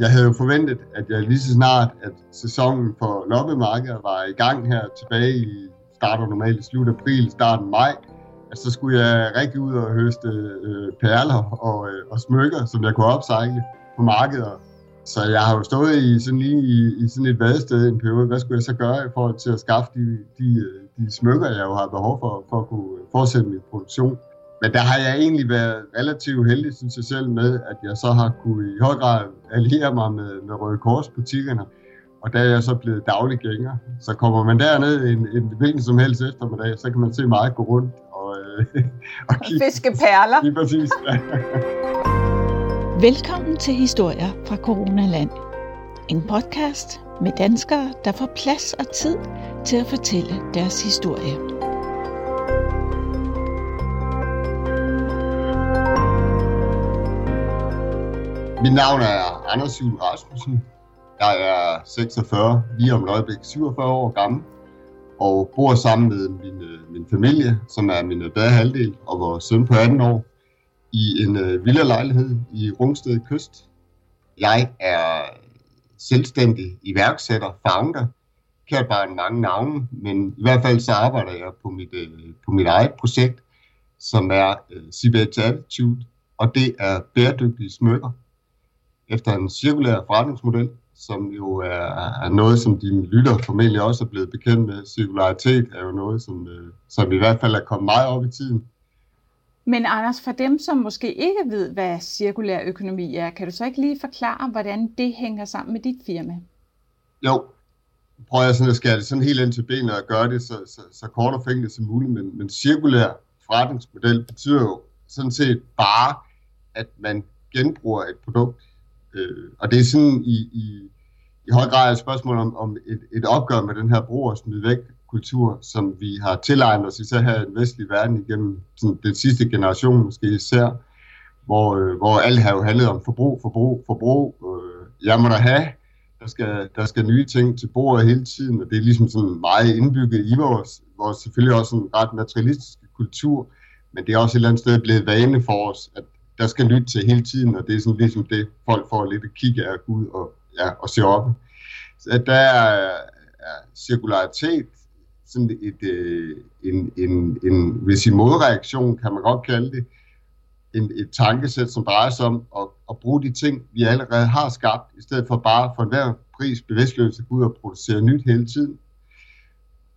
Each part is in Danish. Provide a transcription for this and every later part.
jeg havde jo forventet, at jeg lige så snart, at sæsonen for loppemarkeder var i gang her tilbage i starter normalt i slut april, starten maj, at så skulle jeg rigtig ud og høste øh, perler og, øh, og smykker, som jeg kunne opsejle på markedet. Så jeg har jo stået i sådan lige i, i sådan et vadested en periode. Hvad skulle jeg så gøre i forhold til at skaffe de, de, øh, de smykker, jeg jo har behov for, for at kunne fortsætte min produktion? Men der har jeg egentlig været relativt heldig, synes jeg selv, med, at jeg så har kunne i høj grad alliere mig med, med Røde Kors butikkerne. Og der er jeg så blevet daglig gænger. Så kommer man derned en, en hvilken som helst eftermiddag, så kan man se meget gå rundt og, øh, og kigge. Fiske perler. Lige præcis. Velkommen til Historier fra Coronaland. En podcast med danskere, der får plads og tid til at fortælle deres historie. Mit navn er Anders Juhl Rasmussen. Jeg er 46, lige om et øjeblik 47 år gammel, og bor sammen med min, øh, min familie, som er min øh, bedre halvdel, og vores søn på 18 år, i en øh, uh, villa-lejlighed i Rungsted Kyst. Jeg er selvstændig iværksætter, founder, kært bare mange navne, men i hvert fald så arbejder jeg på mit, på mit eget projekt, som er uh, Sibet Attitude, og det er bæredygtige smykker efter en cirkulær forretningsmodel, som jo er, er noget, som dine lytter formentlig også er blevet bekendt med. Cirkularitet er jo noget, som, øh, som i hvert fald er kommet meget op i tiden. Men Anders, for dem, som måske ikke ved, hvad cirkulær økonomi er, kan du så ikke lige forklare, hvordan det hænger sammen med dit firma? Jo, prøver jeg sådan at skære det sådan helt ind til benet og gøre det så, så, så kort og fængende som muligt, men, men cirkulær forretningsmodel betyder jo sådan set bare, at man genbruger et produkt Øh, og det er sådan i, i, i høj grad et spørgsmål om, om et, et opgør med den her brug og smid væk kultur, som vi har tilegnet os især her i den vestlige verden igennem sådan, den sidste generation måske især, hvor, øh, hvor alt har jo handlet om forbrug, forbrug, forbrug. Øh, jeg må da have, der skal, der skal nye ting til bordet hele tiden, og det er ligesom sådan meget indbygget i vores, vores selvfølgelig også en ret materialistiske kultur, men det er også et eller andet sted blevet vane for os, at der skal lytte til hele tiden, og det er sådan ligesom det, folk får lidt at kigge af Gud og, ja, og se op. Så der er, er cirkularitet sådan et, øh, en, en, en, hvis i modreaktion, kan man godt kalde det, en, et tankesæt, som drejer sig om at, at bruge de ting, vi allerede har skabt, i stedet for bare for enhver pris bevidstløst at gå ud og producere nyt hele tiden.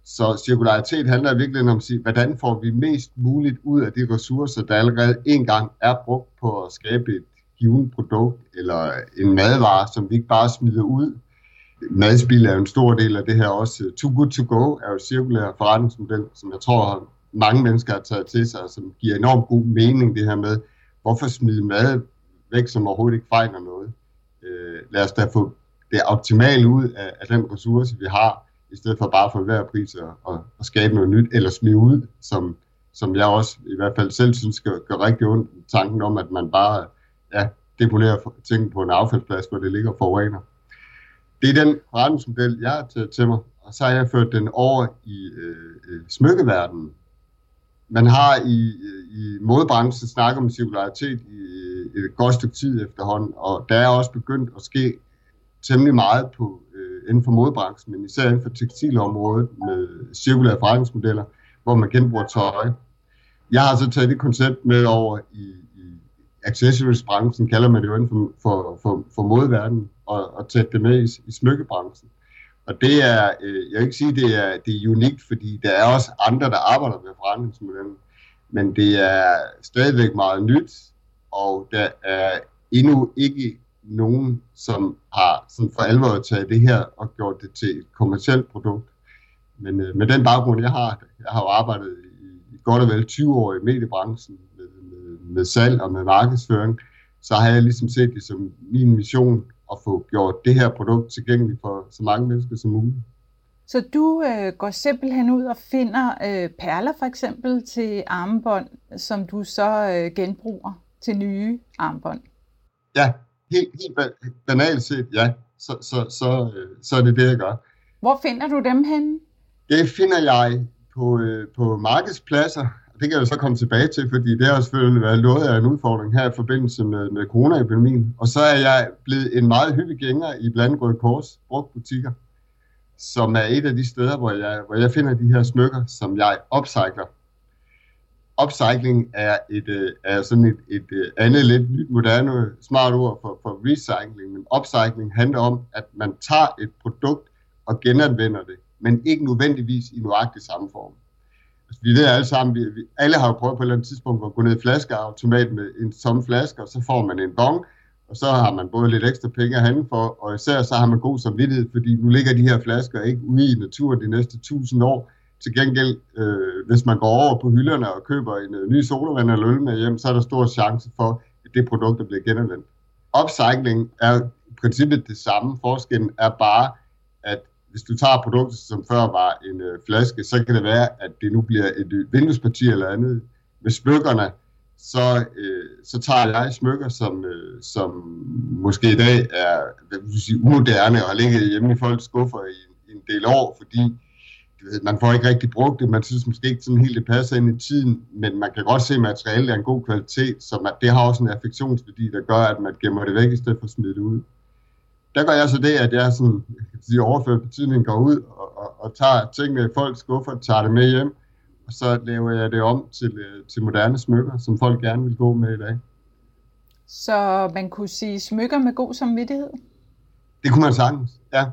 Så cirkularitet handler virkelig om at sige, hvordan får vi mest muligt ud af de ressourcer, der allerede engang er brugt på at skabe et givet produkt eller en madvare, som vi ikke bare smider ud. Madspil er jo en stor del af det her også. Too good to go er jo cirkulær forretningsmodel, som jeg tror mange mennesker har taget til sig, som giver enormt god mening det her med, hvorfor smide mad væk, som overhovedet ikke fejler noget. Øh, lad os da få det optimale ud af, af den ressource, vi har, i stedet for bare for hver pris at, at, at skabe noget nyt, eller smide ud, som, som jeg også i hvert fald selv synes gør, gør rigtig ondt, tanken om, at man bare ja, deponerer ting på en affaldsplads, hvor det ligger forurener. Det er den forretningsmodel, jeg har taget til mig, og så har jeg ført den over i øh, øh smykkeverdenen. Man har i, øh, i modebranchen snakket om cirkularitet i øh, et godt stykke tid efterhånden, og der er også begyndt at ske temmelig meget på inden for modebranchen, men især inden for tekstilområdet med cirkulære forretningsmodeller, hvor man genbruger tøj. Jeg har så taget det koncept med over i, i accessories-branchen, kalder man det jo inden for, for, for, for modeverdenen, og, og taget det med i, i smykkebranchen. Og det er, øh, jeg vil ikke sige, det er, det er unikt, fordi der er også andre, der arbejder med forretningsmodellen, men det er stadigvæk meget nyt, og der er endnu ikke nogen, som har sådan for alvor taget det her og gjort det til et kommersielt produkt. Men øh, med den baggrund, jeg har, jeg har jo arbejdet i, i godt og vel 20 år i mediebranchen med, med, med salg og med markedsføring, så har jeg ligesom set det som min mission at få gjort det her produkt tilgængeligt for så mange mennesker som muligt. Så du øh, går simpelthen ud og finder øh, perler for eksempel til armbånd, som du så øh, genbruger til nye armbånd? Ja, helt, helt banalt set, ja, så, så, så, øh, så er det det, jeg gør. Hvor finder du dem henne? Det finder jeg på, øh, på markedspladser. Det kan jeg så komme tilbage til, fordi det har selvfølgelig været noget af en udfordring her i forbindelse med, med coronaepidemien. Og så er jeg blevet en meget hyppig gænger i blandt Røde Kors brugtbutikker, som er et af de steder, hvor jeg, hvor jeg finder de her smykker, som jeg upcycler. Upcycling er, et, øh, er sådan et, et øh, andet lidt nyt moderne smart ord for, for recycling, men upcycling handler om, at man tager et produkt og genanvender det, men ikke nødvendigvis i nøjagtig samme form. Altså, vi ved alle sammen, vi, vi, alle har jo prøvet på et eller andet tidspunkt at gå ned i flaskeautomat med en tom flaske, og så får man en bong, og så har man både lidt ekstra penge at handle for, og især så har man god samvittighed, fordi nu ligger de her flasker ikke ude i naturen de næste tusind år. Til gengæld, øh, hvis man går over på hylderne og køber en øh, ny solvand eller øl med hjem, så er der stor chance for, at det produkt der bliver genanvendt. Upcycling er i princippet det samme. Forskellen er bare, at hvis du tager produktet, som før var en øh, flaske, så kan det være, at det nu bliver et øh, vinduesparti eller andet. Med smykkerne, så, øh, så tager jeg smykker, som, øh, som måske i dag er hvad vil sige, umoderne og har ligget hjemme i folks skuffer i, i en del år, fordi man får ikke rigtig brugt det, man synes måske ikke sådan helt, det passer ind i tiden, men man kan godt se, at materialet er en god kvalitet, så man, det har også en affektionsværdi, der gør, at man gemmer det væk, i stedet for at smide det ud. Der gør jeg så det, at jeg sådan, kan sige, overført betydning går ud og, og, og tager tingene i folks skuffer, tager det med hjem, og så laver jeg det om til, øh, til moderne smykker, som folk gerne vil gå med i dag. Så man kunne sige smykker med god samvittighed? Det kunne man sagtens, ja.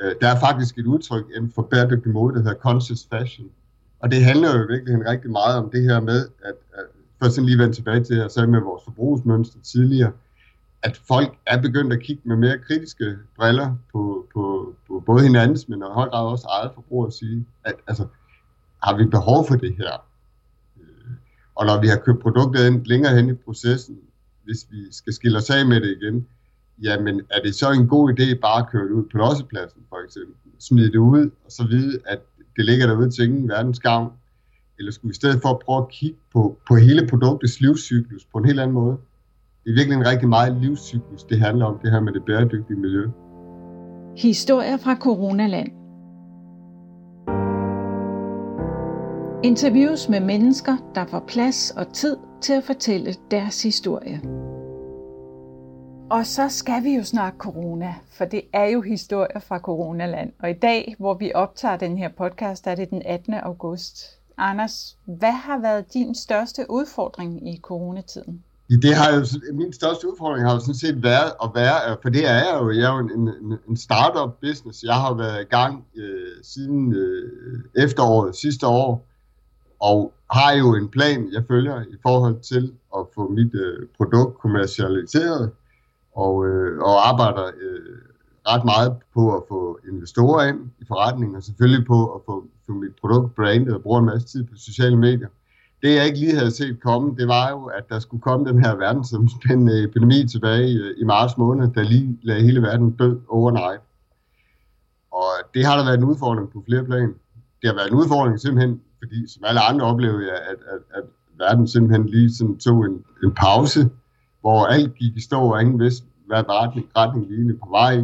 Øh, der er faktisk et udtryk inden for bæredygtig mode, der hedder conscious fashion. Og det handler jo virkelig rigtig meget om det her med, at, at først lige vende tilbage til, at jeg sagde med vores forbrugsmønster tidligere, at folk er begyndt at kigge med mere kritiske briller på, på, på både hinandens, men i høj grad også eget forbrug og sige, at altså, har vi behov for det her? Øh, og når vi har købt produktet ind længere hen i processen, hvis vi skal skille os af med det igen, jamen er det så en god idé bare at køre det ud på lossepladsen for eksempel, smide det ud, og så vide, at det ligger derude til ingen verdens gavn, eller skulle vi i stedet for at prøve at kigge på, på hele produktets livscyklus på en helt anden måde? Det er virkelig en rigtig meget livscyklus, det handler om, det her med det bæredygtige miljø. Historier fra Coronaland Interviews med mennesker, der får plads og tid til at fortælle deres historie. Og så skal vi jo snakke corona, for det er jo historier fra Coronaland. Og i dag, hvor vi optager den her podcast, er det den 18. august. Anders, hvad har været din største udfordring i coronatiden? Det har jo, min største udfordring har jo sådan set været at være, for det er jeg jo, jeg er jo en, en, en startup business. Jeg har været i gang øh, siden øh, efteråret sidste år, og har jo en plan, jeg følger i forhold til at få mit øh, produkt kommercialiseret, og, øh, og arbejder øh, ret meget på at få investorer ind i forretningen, og selvfølgelig på at få, få mit produkt brandet og bruger en masse tid på sociale medier. Det jeg ikke lige havde set komme, det var jo, at der skulle komme den her verdensomspændende epidemi tilbage i, øh, i marts måned, der lige lagde hele verden død overnight. Og det har der været en udfordring på flere plan. Det har været en udfordring simpelthen fordi som alle andre oplevede jeg, at, at, at verden simpelthen lige sådan tog en, en pause, hvor alt gik i stå, og ingen vidste, hvad retning, retning vi på vej.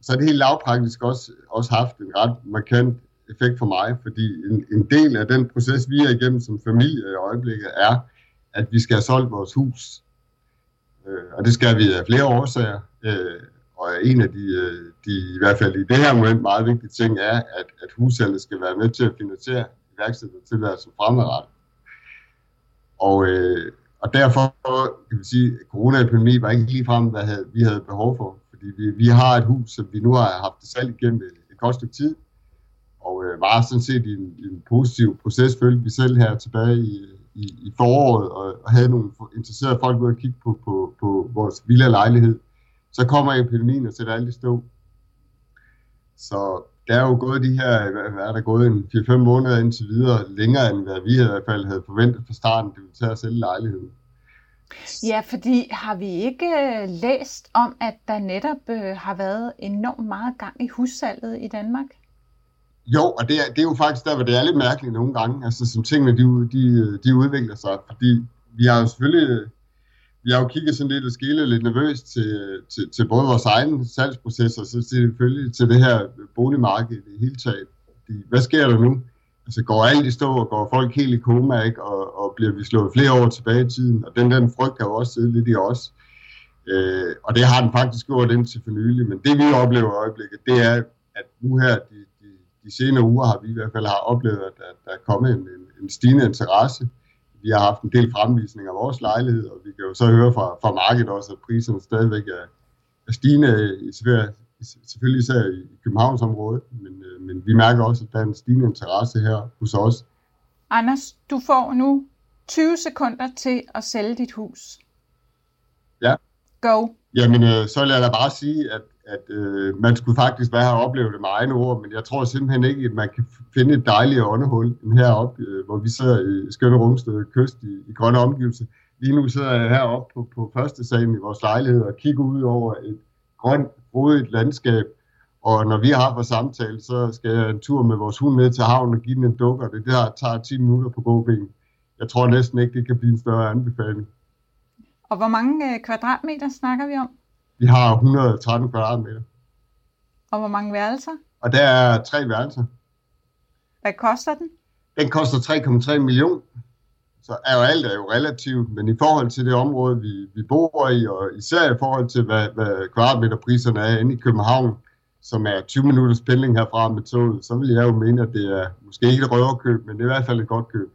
Så har det helt lavpraktisk også, også haft en ret markant effekt for mig, fordi en, en del af den proces, vi er igennem som familie i øjeblikket, er, at vi skal have solgt vores hus. Øh, og det skal vi af flere årsager. Øh, og en af de, øh, de, i hvert fald i det her moment, meget vigtige ting er, at, at husholdet skal være med til at finansiere iværksættertilværelsen fremadrettet. Og, øh, og derfor kan vi sige, at coronaepidemi var ikke ligefrem, hvad havde, vi havde behov for. Fordi vi, vi har et hus, som vi nu har haft det salg igennem et, et godt stykke tid, og øh, var sådan set i en, en positiv proces, følte vi selv her tilbage i, i, i foråret, og, og havde nogle interesserede folk ud at kigge på, på, på vores villa lejlighed. Så kommer epidemien og sætter alt i stå. Så der er jo gået de her, hvad er der gået en 4-5 måneder indtil videre, længere end hvad vi i hvert fald havde forventet fra starten, det ville tage at sælge lejligheden. Ja, fordi har vi ikke øh, læst om, at der netop øh, har været enormt meget gang i hussalget i Danmark? Jo, og det er, det er jo faktisk der, hvor det er lidt mærkeligt nogle gange, altså som tingene de, de, de udvikler sig, fordi vi har jo selvfølgelig vi har jo kigget sådan lidt og skilet lidt nervøst til, til, til både vores egen salgsproces og så selvfølgelig til det her boligmarked i hele taget. Hvad sker der nu? altså går alt i stå, og går folk helt i koma, ikke? Og, og bliver vi slået flere år tilbage i tiden, og den, den frygt kan jo også sidde lidt i os. Øh, og det har den faktisk gjort indtil for nylig, men det vi oplever i øjeblikket, det er, at nu her, de, de, de senere uger, har vi i hvert fald har oplevet, at, der, der er kommet en, en, en stigende interesse. Vi har haft en del fremvisning af vores lejlighed, og vi kan jo så høre fra, fra markedet også, at priserne stadigvæk er, er stigende, i, selvfølgelig især i Københavnsområdet, men, øh, men vi mærker også, at der er en stigende interesse her hos os. Anders, du får nu 20 sekunder til at sælge dit hus. Ja. Go. Jamen, øh, så vil jeg da bare sige, at, at øh, man skulle faktisk være her og opleve det med egne ord, men jeg tror simpelthen ikke, at man kan finde et dejligt åndehul end heroppe, øh, hvor vi sidder i skønne Rungsted Kyst i, i grønne omgivelser. Lige nu sidder jeg heroppe på, på første salen i vores lejlighed og kigger ud over et grønt, rodet landskab. Og når vi har for samtale, så skal jeg en tur med vores hund ned til havnen og give den en dukker. Det der tager 10 minutter på gåben. Jeg tror næsten ikke, det kan blive en større anbefaling. Og hvor mange øh, kvadratmeter snakker vi om? Vi har 113 kvadratmeter. Og hvor mange værelser? Og der er tre værelser. Hvad koster den? Den koster 3,3 millioner. Så er jo alt er jo relativt, men i forhold til det område, vi, vi bor i, og især i forhold til, hvad, hvad kvadratmeterpriserne er inde i København, som er 20 minutters pendling herfra med toget, så vil jeg jo mene, at det er måske ikke et røverkøb, men det er i hvert fald et godt køb.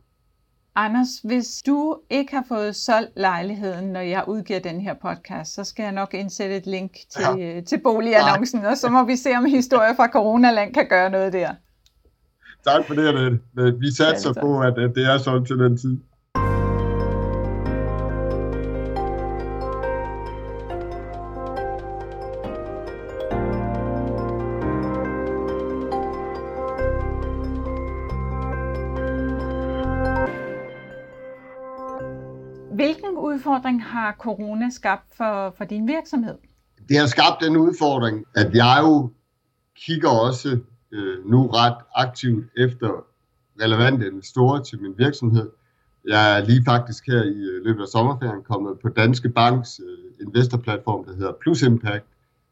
Anders, hvis du ikke har fået solgt lejligheden, når jeg udgiver den her podcast, så skal jeg nok indsætte et link til, ja. til boligannoncen, Nej. og så må vi se, om historier fra Coronaland kan gøre noget der. Tak for det, Annette. Vi satser på, at, det er solgt til den tid. Hvilken udfordring har corona skabt for, for din virksomhed? Det har skabt den udfordring, at jeg jo kigger også øh, nu ret aktivt efter relevante investorer til min virksomhed. Jeg er lige faktisk her i øh, løbet af sommerferien kommet på Danske Banks øh, investorplatform, der hedder Plus Impact,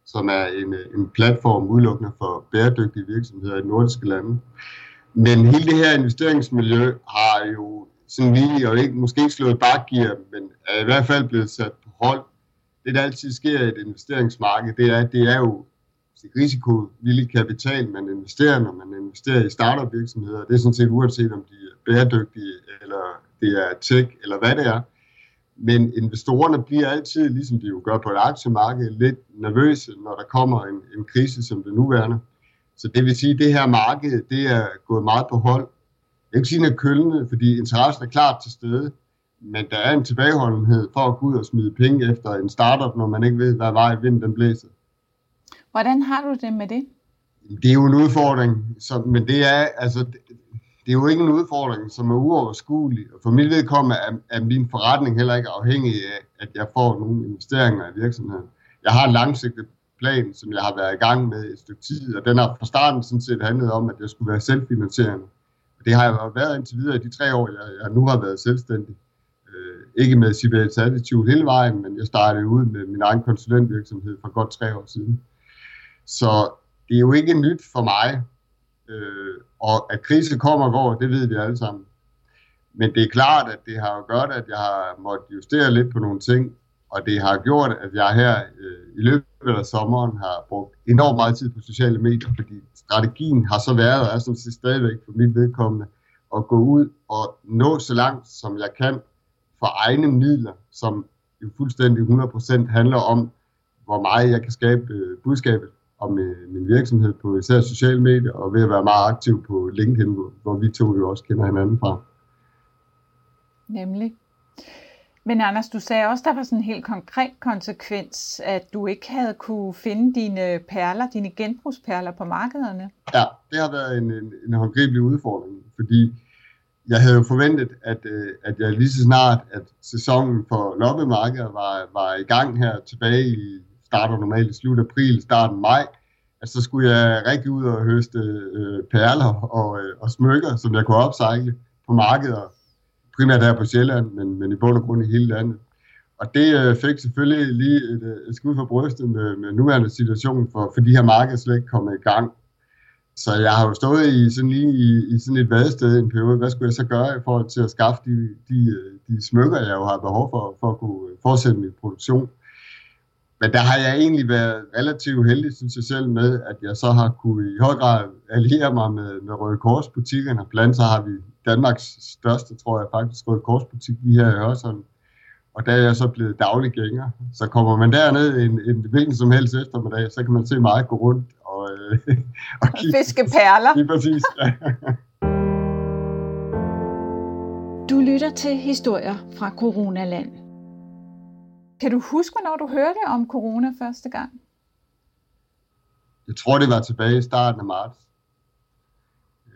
som er en, øh, en platform udelukkende for bæredygtige virksomheder i nordiske lande. Men hele det her investeringsmiljø har jo sådan lige, og ikke, måske ikke slået bakgear, men er i hvert fald blevet sat på hold. Det, der altid sker i et investeringsmarked, det er, at det er jo risikovillig kapital, man investerer, når man investerer i startup virksomheder. Det er sådan set uanset, om de er bæredygtige, eller det er tech, eller hvad det er. Men investorerne bliver altid, ligesom de jo gør på et aktiemarked, lidt nervøse, når der kommer en, en krise som det nuværende. Så det vil sige, at det her marked, det er gået meget på hold, jeg kan sige, at kølende, fordi interessen er klart til stede, men der er en tilbageholdenhed for at gå ud og smide penge efter en startup, når man ikke ved, hvad vej vinden den blæser. Hvordan har du det med det? Det er jo en udfordring, så, men det er, altså, det er jo ikke en udfordring, som er uoverskuelig. For mit vedkommende er, er min forretning heller ikke afhængig af, at jeg får nogle investeringer i virksomheden. Jeg har en langsigtet plan, som jeg har været i gang med et stykke tid, og den har fra starten sådan set handlet om, at jeg skulle være selvfinansierende. Det har jeg været indtil videre i de tre år, jeg, jeg nu har været selvstændig. Øh, ikke med Sibels Attitude hele vejen, men jeg startede ud med min egen konsulentvirksomhed for godt tre år siden. Så det er jo ikke nyt for mig. Øh, og at krise kommer og går, det ved vi alle sammen. Men det er klart, at det har jo gjort, at jeg har måttet justere lidt på nogle ting, og det har gjort, at jeg her øh, i løbet af sommeren har brugt enormt meget tid på sociale medier, fordi strategien har så været, og er som set stadigvæk for mit vedkommende, at gå ud og nå så langt, som jeg kan, for egne midler, som jo fuldstændig 100% handler om, hvor meget jeg kan skabe øh, budskabet om øh, min virksomhed på især sociale medier, og ved at være meget aktiv på LinkedIn, hvor vi to jo også kender hinanden fra. Nemlig. Men Anders, du sagde også, der var sådan en helt konkret konsekvens, at du ikke havde kunne finde dine perler, dine genbrugsperler på markederne. Ja, det har været en, en, en håndgribelig udfordring, fordi jeg havde jo forventet, at, øh, at jeg lige så snart, at sæsonen for loppemarkeder var, var i gang her tilbage i starter normalt i slut april, starten maj, at så skulle jeg rigtig ud og høste øh, perler og, øh, og smykker, som jeg kunne opsejle på markeder primært her på Sjælland, men, men i bund og grund i hele landet. Og det øh, fik selvfølgelig lige et, øh, et skud for brystet med, med nuværende situation, for, for de her markeder slet ikke kommet i gang. så jeg har jo stået i sådan lige i, i sådan et vadested en periode. Hvad skulle jeg så gøre i forhold til at skaffe de, de, øh, de smykker, jeg jo har behov for, for at kunne øh, fortsætte min produktion? Men der har jeg egentlig været relativt heldig, synes jeg selv, med, at jeg så har kunne i høj grad alliere mig med, med Røde Kors butikkerne. Blandt andet så har vi Danmarks største, tror jeg faktisk, Røde Kors butik lige her i Hørsholm. Og der er jeg så blevet daglig gænger. Så kommer man derned en, en hvilken som helst eftermiddag, så kan man se mig gå rundt og, øh, og kigge. Fiske perler. Lige præcis, ja. Du lytter til historier fra Coronaland. Kan du huske, når du hørte om corona første gang? Jeg tror, det var tilbage i starten af marts.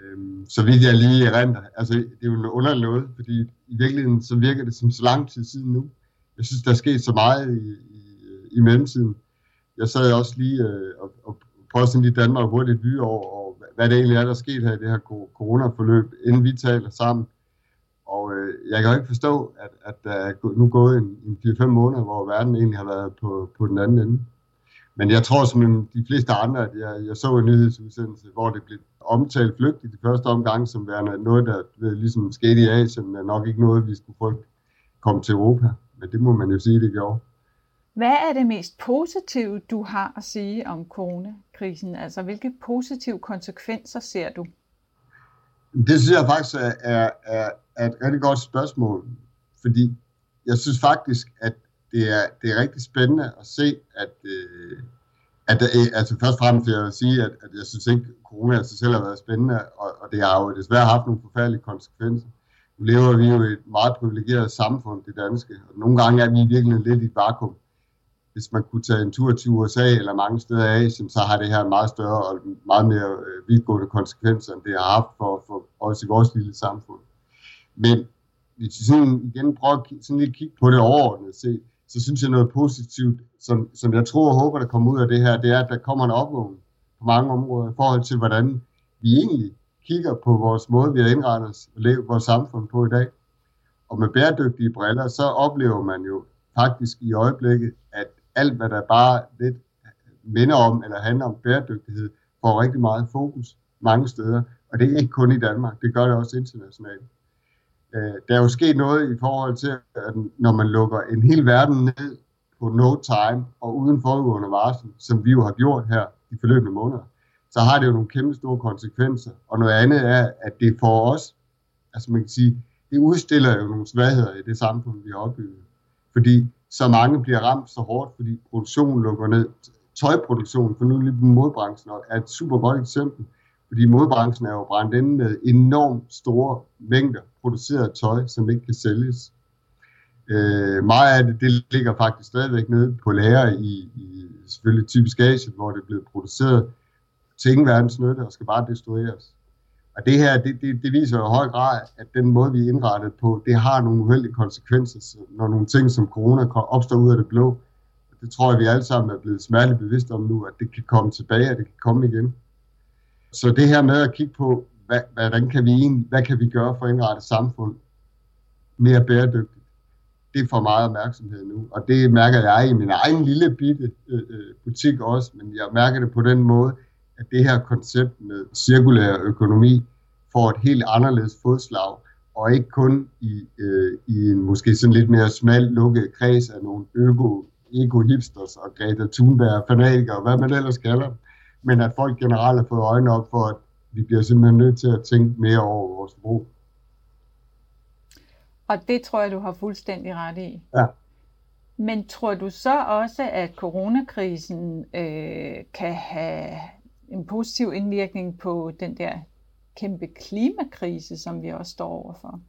Øhm, så vidt jeg lige erindrer. Altså, det er jo en underlig noget, fordi i virkeligheden så virker det som så lang tid siden nu. Jeg synes, der er sket så meget i, i, i mellemtiden. Jeg sad også lige øh, og, og prøvede sådan lige Danmark hurtigt vy over, og hvad det egentlig er, der er sket her i det her coronaforløb, inden vi taler sammen. Og øh, jeg kan jo ikke forstå, at, at der er nu gået en, en 4-5 måneder, hvor verden egentlig har været på, på den anden ende. Men jeg tror som de fleste andre, at jeg, jeg så en nyhedsudsendelse, hvor det blev omtalt flygt i de første omgang, som værende noget, der ligesom skete i Asien, men nok ikke noget, vi skulle frygte komme til Europa. Men det må man jo sige, det gjorde. Hvad er det mest positive, du har at sige om coronakrisen? Altså, hvilke positive konsekvenser ser du? Det synes jeg faktisk er, er, er, er et rigtig godt spørgsmål, fordi jeg synes faktisk, at det er, det er rigtig spændende at se, at, øh, at der, altså først og fremmest vil jeg sige, at, at jeg synes ikke, corona sig selv har været spændende, og, og det har jo desværre haft nogle forfærdelige konsekvenser. Nu lever vi jo i et meget privilegeret samfund, det danske, og nogle gange er vi virkelig lidt i et vakuum. Hvis man kunne tage en tur til USA eller mange steder i Asien, så har det her meget større og meget mere øh, vidtgående konsekvenser, end det har haft for, for os i vores lille samfund. Men hvis vi sådan igen prøver at sådan lidt kigge på det overordnet se, så synes jeg noget positivt, som, som jeg tror og håber, der kommer ud af det her, det er, at der kommer en opvågning på mange områder i forhold til, hvordan vi egentlig kigger på vores måde, vi har indrettet os og levet vores samfund på i dag. Og med bæredygtige briller, så oplever man jo faktisk i øjeblikket, at alt, hvad der bare lidt minder om eller handler om bæredygtighed, får rigtig meget fokus mange steder. Og det er ikke kun i Danmark, det gør det også internationalt. Øh, der er jo sket noget i forhold til, at når man lukker en hel verden ned på no time og uden forudgående varsel, som vi jo har gjort her de forløbende måneder, så har det jo nogle kæmpe store konsekvenser. Og noget andet er, at det for os, altså man kan sige, det udstiller jo nogle svagheder i det samfund, vi har opbygget. Fordi så mange bliver ramt så hårdt, fordi produktionen lukker ned. Tøjproduktionen, for nu lige modbranchen, er et super godt eksempel. Fordi modbranchen er jo brændt inde med enormt store mængder produceret tøj, som ikke kan sælges. Øh, meget af det, det ligger faktisk stadigvæk nede på lager i, i selvfølgelig typisk Asien, hvor det er blevet produceret til ingen verdens nytte og skal bare destrueres. Og det her, det, det, det viser jo i høj grad, at den måde, vi er indrettet på, det har nogle uheldige konsekvenser, når nogle ting som corona opstår ud af det blå. Det tror jeg, vi alle sammen er blevet smerteligt bevidste om nu, at det kan komme tilbage, at det kan komme igen. Så det her med at kigge på, hvad, hvordan kan vi egentlig, hvad kan vi gøre for at indrette samfund mere bæredygtigt, det får meget opmærksomhed nu. Og det mærker jeg i min egen lille bitte øh, øh, butik også, men jeg mærker det på den måde, at det her koncept med cirkulær økonomi får et helt anderledes fodslag, og ikke kun i, øh, i en måske sådan lidt mere smal lukket kreds af nogle øko, ego-hipsters og Greta Thunberg-fanatikere, hvad man ellers kalder dem, men at folk generelt har fået øjnene op for, at vi bliver simpelthen nødt til at tænke mere over vores brug. Og det tror jeg, du har fuldstændig ret i. Ja. Men tror du så også, at coronakrisen øh, kan have en positiv indvirkning på den der kæmpe klimakrise, som vi også står overfor?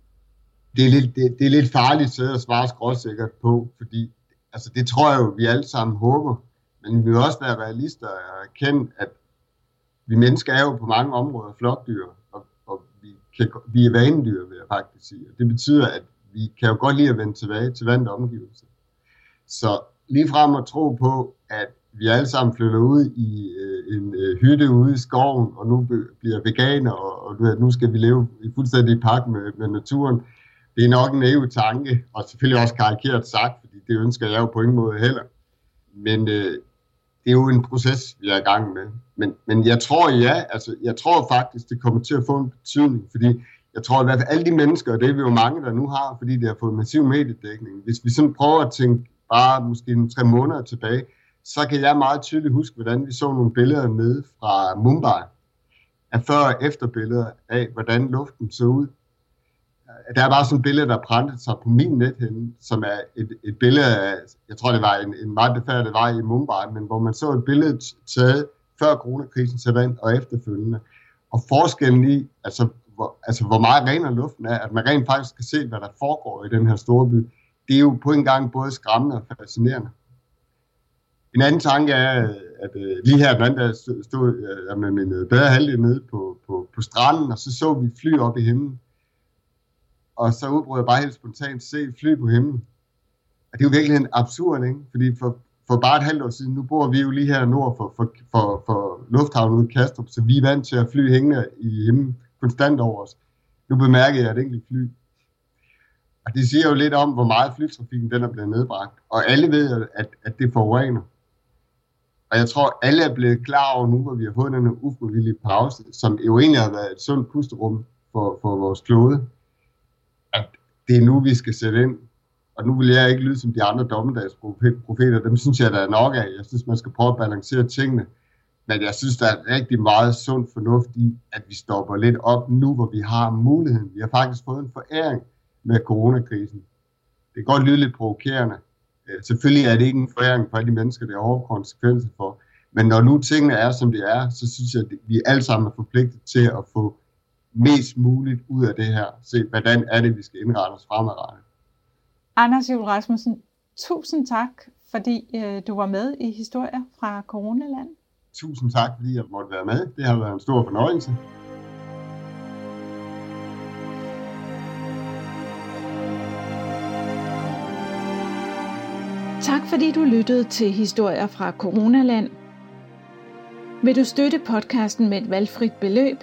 Det er lidt, det, det er lidt farligt at svare skråsikkert på, fordi altså, det tror jeg jo, vi alle sammen håber. Men vi vil også være realister og erkende, at vi mennesker er jo på mange områder flokdyr, og, og vi, kan, vi er vanedyr, vil jeg faktisk sige. Og det betyder, at vi kan jo godt lide at vende tilbage til vante omgivelser. Så lige frem at tro på, at vi alle sammen flytter ud i øh, en øh, hytte ude i skoven, og nu bliver veganer, og, og nu skal vi leve i fuldstændig pagt med, med naturen. Det er nok en naiv tanke, og selvfølgelig også karikeret sagt, fordi det ønsker jeg jo på ingen måde heller. Men øh, det er jo en proces, vi er i gang med. Men, men jeg tror ja, altså jeg tror faktisk, det kommer til at få en betydning, fordi jeg tror i hvert fald alle de mennesker, og det er vi jo mange, der nu har, fordi det har fået massiv mediedækning. Hvis vi sådan prøver at tænke bare måske en tre måneder tilbage, så kan jeg meget tydeligt huske, hvordan vi så nogle billeder med fra Mumbai, af før- og efterbilleder af, hvordan luften så ud. Der er bare sådan et billede, der brændte sig på min nethænde, som er et, et billede af, jeg tror det var en, en meget befærdet vej i Mumbai, men hvor man så et billede taget før coronakrisen sætter ind og efterfølgende. Og forskellen i, altså hvor, altså hvor meget renere luften er, at man rent faktisk kan se, hvad der foregår i den her store by, det er jo på en gang både skræmmende og fascinerende. En anden tanke er, at øh, lige her den stod, jeg øh, med min øh, bedre halvdel nede på, på, på stranden, og så så vi fly op i himlen. Og så udbrød jeg bare helt spontant se fly på himlen. Og det er jo virkelig en absurd, ikke? Fordi for, for bare et halvt år siden, nu bor vi jo lige her nord for, for, for, for lufthavnen ude i Kastrup, så vi er vant til at fly hængende i himlen konstant over os. Nu bemærker jeg et enkelt fly. Og det siger jo lidt om, hvor meget flytrafikken den er blevet nedbragt. Og alle ved, at, at det forurener. Og jeg tror, alle er blevet klar over nu, hvor vi har fået den ufrivillige pause, som jo egentlig har været et sundt pusterum for, for vores klode, det er nu, vi skal sætte ind. Og nu vil jeg ikke lyde som de andre dommedagsprofeter, dem synes jeg, der er nok af. Jeg synes, man skal prøve at balancere tingene. Men jeg synes, der er rigtig meget sund fornuft i, at vi stopper lidt op nu, hvor vi har muligheden. Vi har faktisk fået en foræring med coronakrisen. Det kan godt lyde lidt provokerende. Øh, selvfølgelig er det ikke en foræring for alle de mennesker, det har hårde konsekvenser for. Men når nu tingene er, som de er, så synes jeg, at vi alle sammen er forpligtet til at få mest muligt ud af det her. Se, hvordan er det, vi skal indrette os fremadrettet. Anders Jule Rasmussen, tusind tak, fordi øh, du var med i Historier fra Coronaland. Tusind tak, fordi jeg måtte være med. Det har været en stor fornøjelse. Tak fordi du lyttede til Historier fra Coronaland. Vil du støtte podcasten med et valgfrit beløb?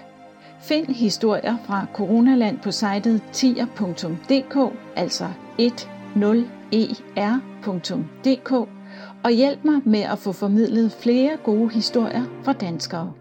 Find historier fra Coronaland på sitet tier.dk, altså 10er.dk, og hjælp mig med at få formidlet flere gode historier fra danskere.